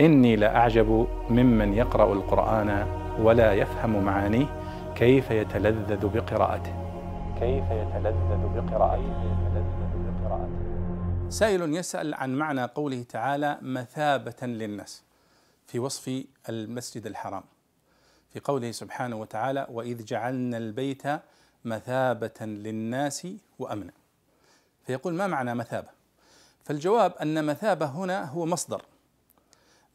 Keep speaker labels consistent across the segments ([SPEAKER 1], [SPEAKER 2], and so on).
[SPEAKER 1] إني لأعجب ممن يقرأ القرآن ولا يفهم معانيه كيف يتلذذ بقراءته. كيف يتلذذ بقراءته.
[SPEAKER 2] سائل يسأل عن معنى قوله تعالى مثابة للناس في وصف المسجد الحرام. في قوله سبحانه وتعالى وإذ جعلنا البيت مثابة للناس وأمنا. فيقول ما معنى مثابة؟ فالجواب أن مثابة هنا هو مصدر.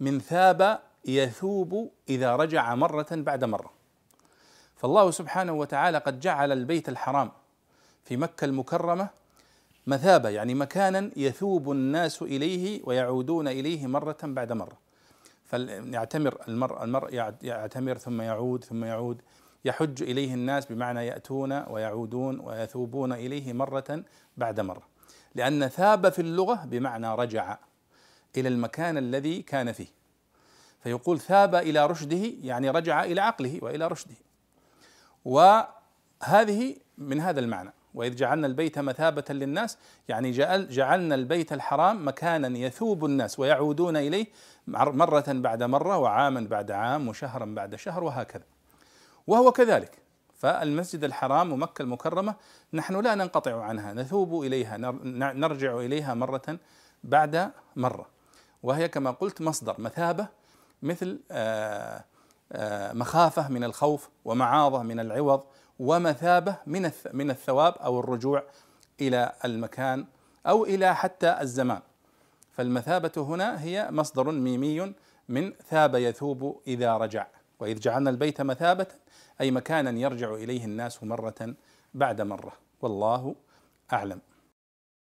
[SPEAKER 2] من ثاب يثوب إذا رجع مرة بعد مرة. فالله سبحانه وتعالى قد جعل البيت الحرام في مكة المكرمة مثابة يعني مكانا يثوب الناس إليه ويعودون إليه مرة بعد مرة. فيعتمر المرء المرء يعتمر ثم يعود ثم يعود. يحج إليه الناس بمعنى يأتون ويعودون ويثوبون إليه مرة بعد مرة. لأن ثاب في اللغة بمعنى رجع. إلى المكان الذي كان فيه. فيقول ثاب إلى رشده يعني رجع إلى عقله وإلى رشده. وهذه من هذا المعنى. وإذ جعلنا البيت مثابة للناس يعني جعل جعلنا البيت الحرام مكانا يثوب الناس ويعودون إليه مرة بعد مرة وعاما بعد عام وشهرا بعد شهر وهكذا. وهو كذلك. فالمسجد الحرام ومكة المكرمة نحن لا ننقطع عنها نثوب إليها نرجع إليها مرة بعد مرة. وهي كما قلت مصدر مثابة مثل آه، آه، مخافة من الخوف ومعاظة من العوض ومثابة من من الثواب أو الرجوع إلى المكان أو إلى حتى الزمان. فالمثابة هنا هي مصدر ميمي من ثاب يثوب إذا رجع. وإذ جعلنا البيت مثابة أي مكانا يرجع إليه الناس مرة بعد مرة. والله أعلم.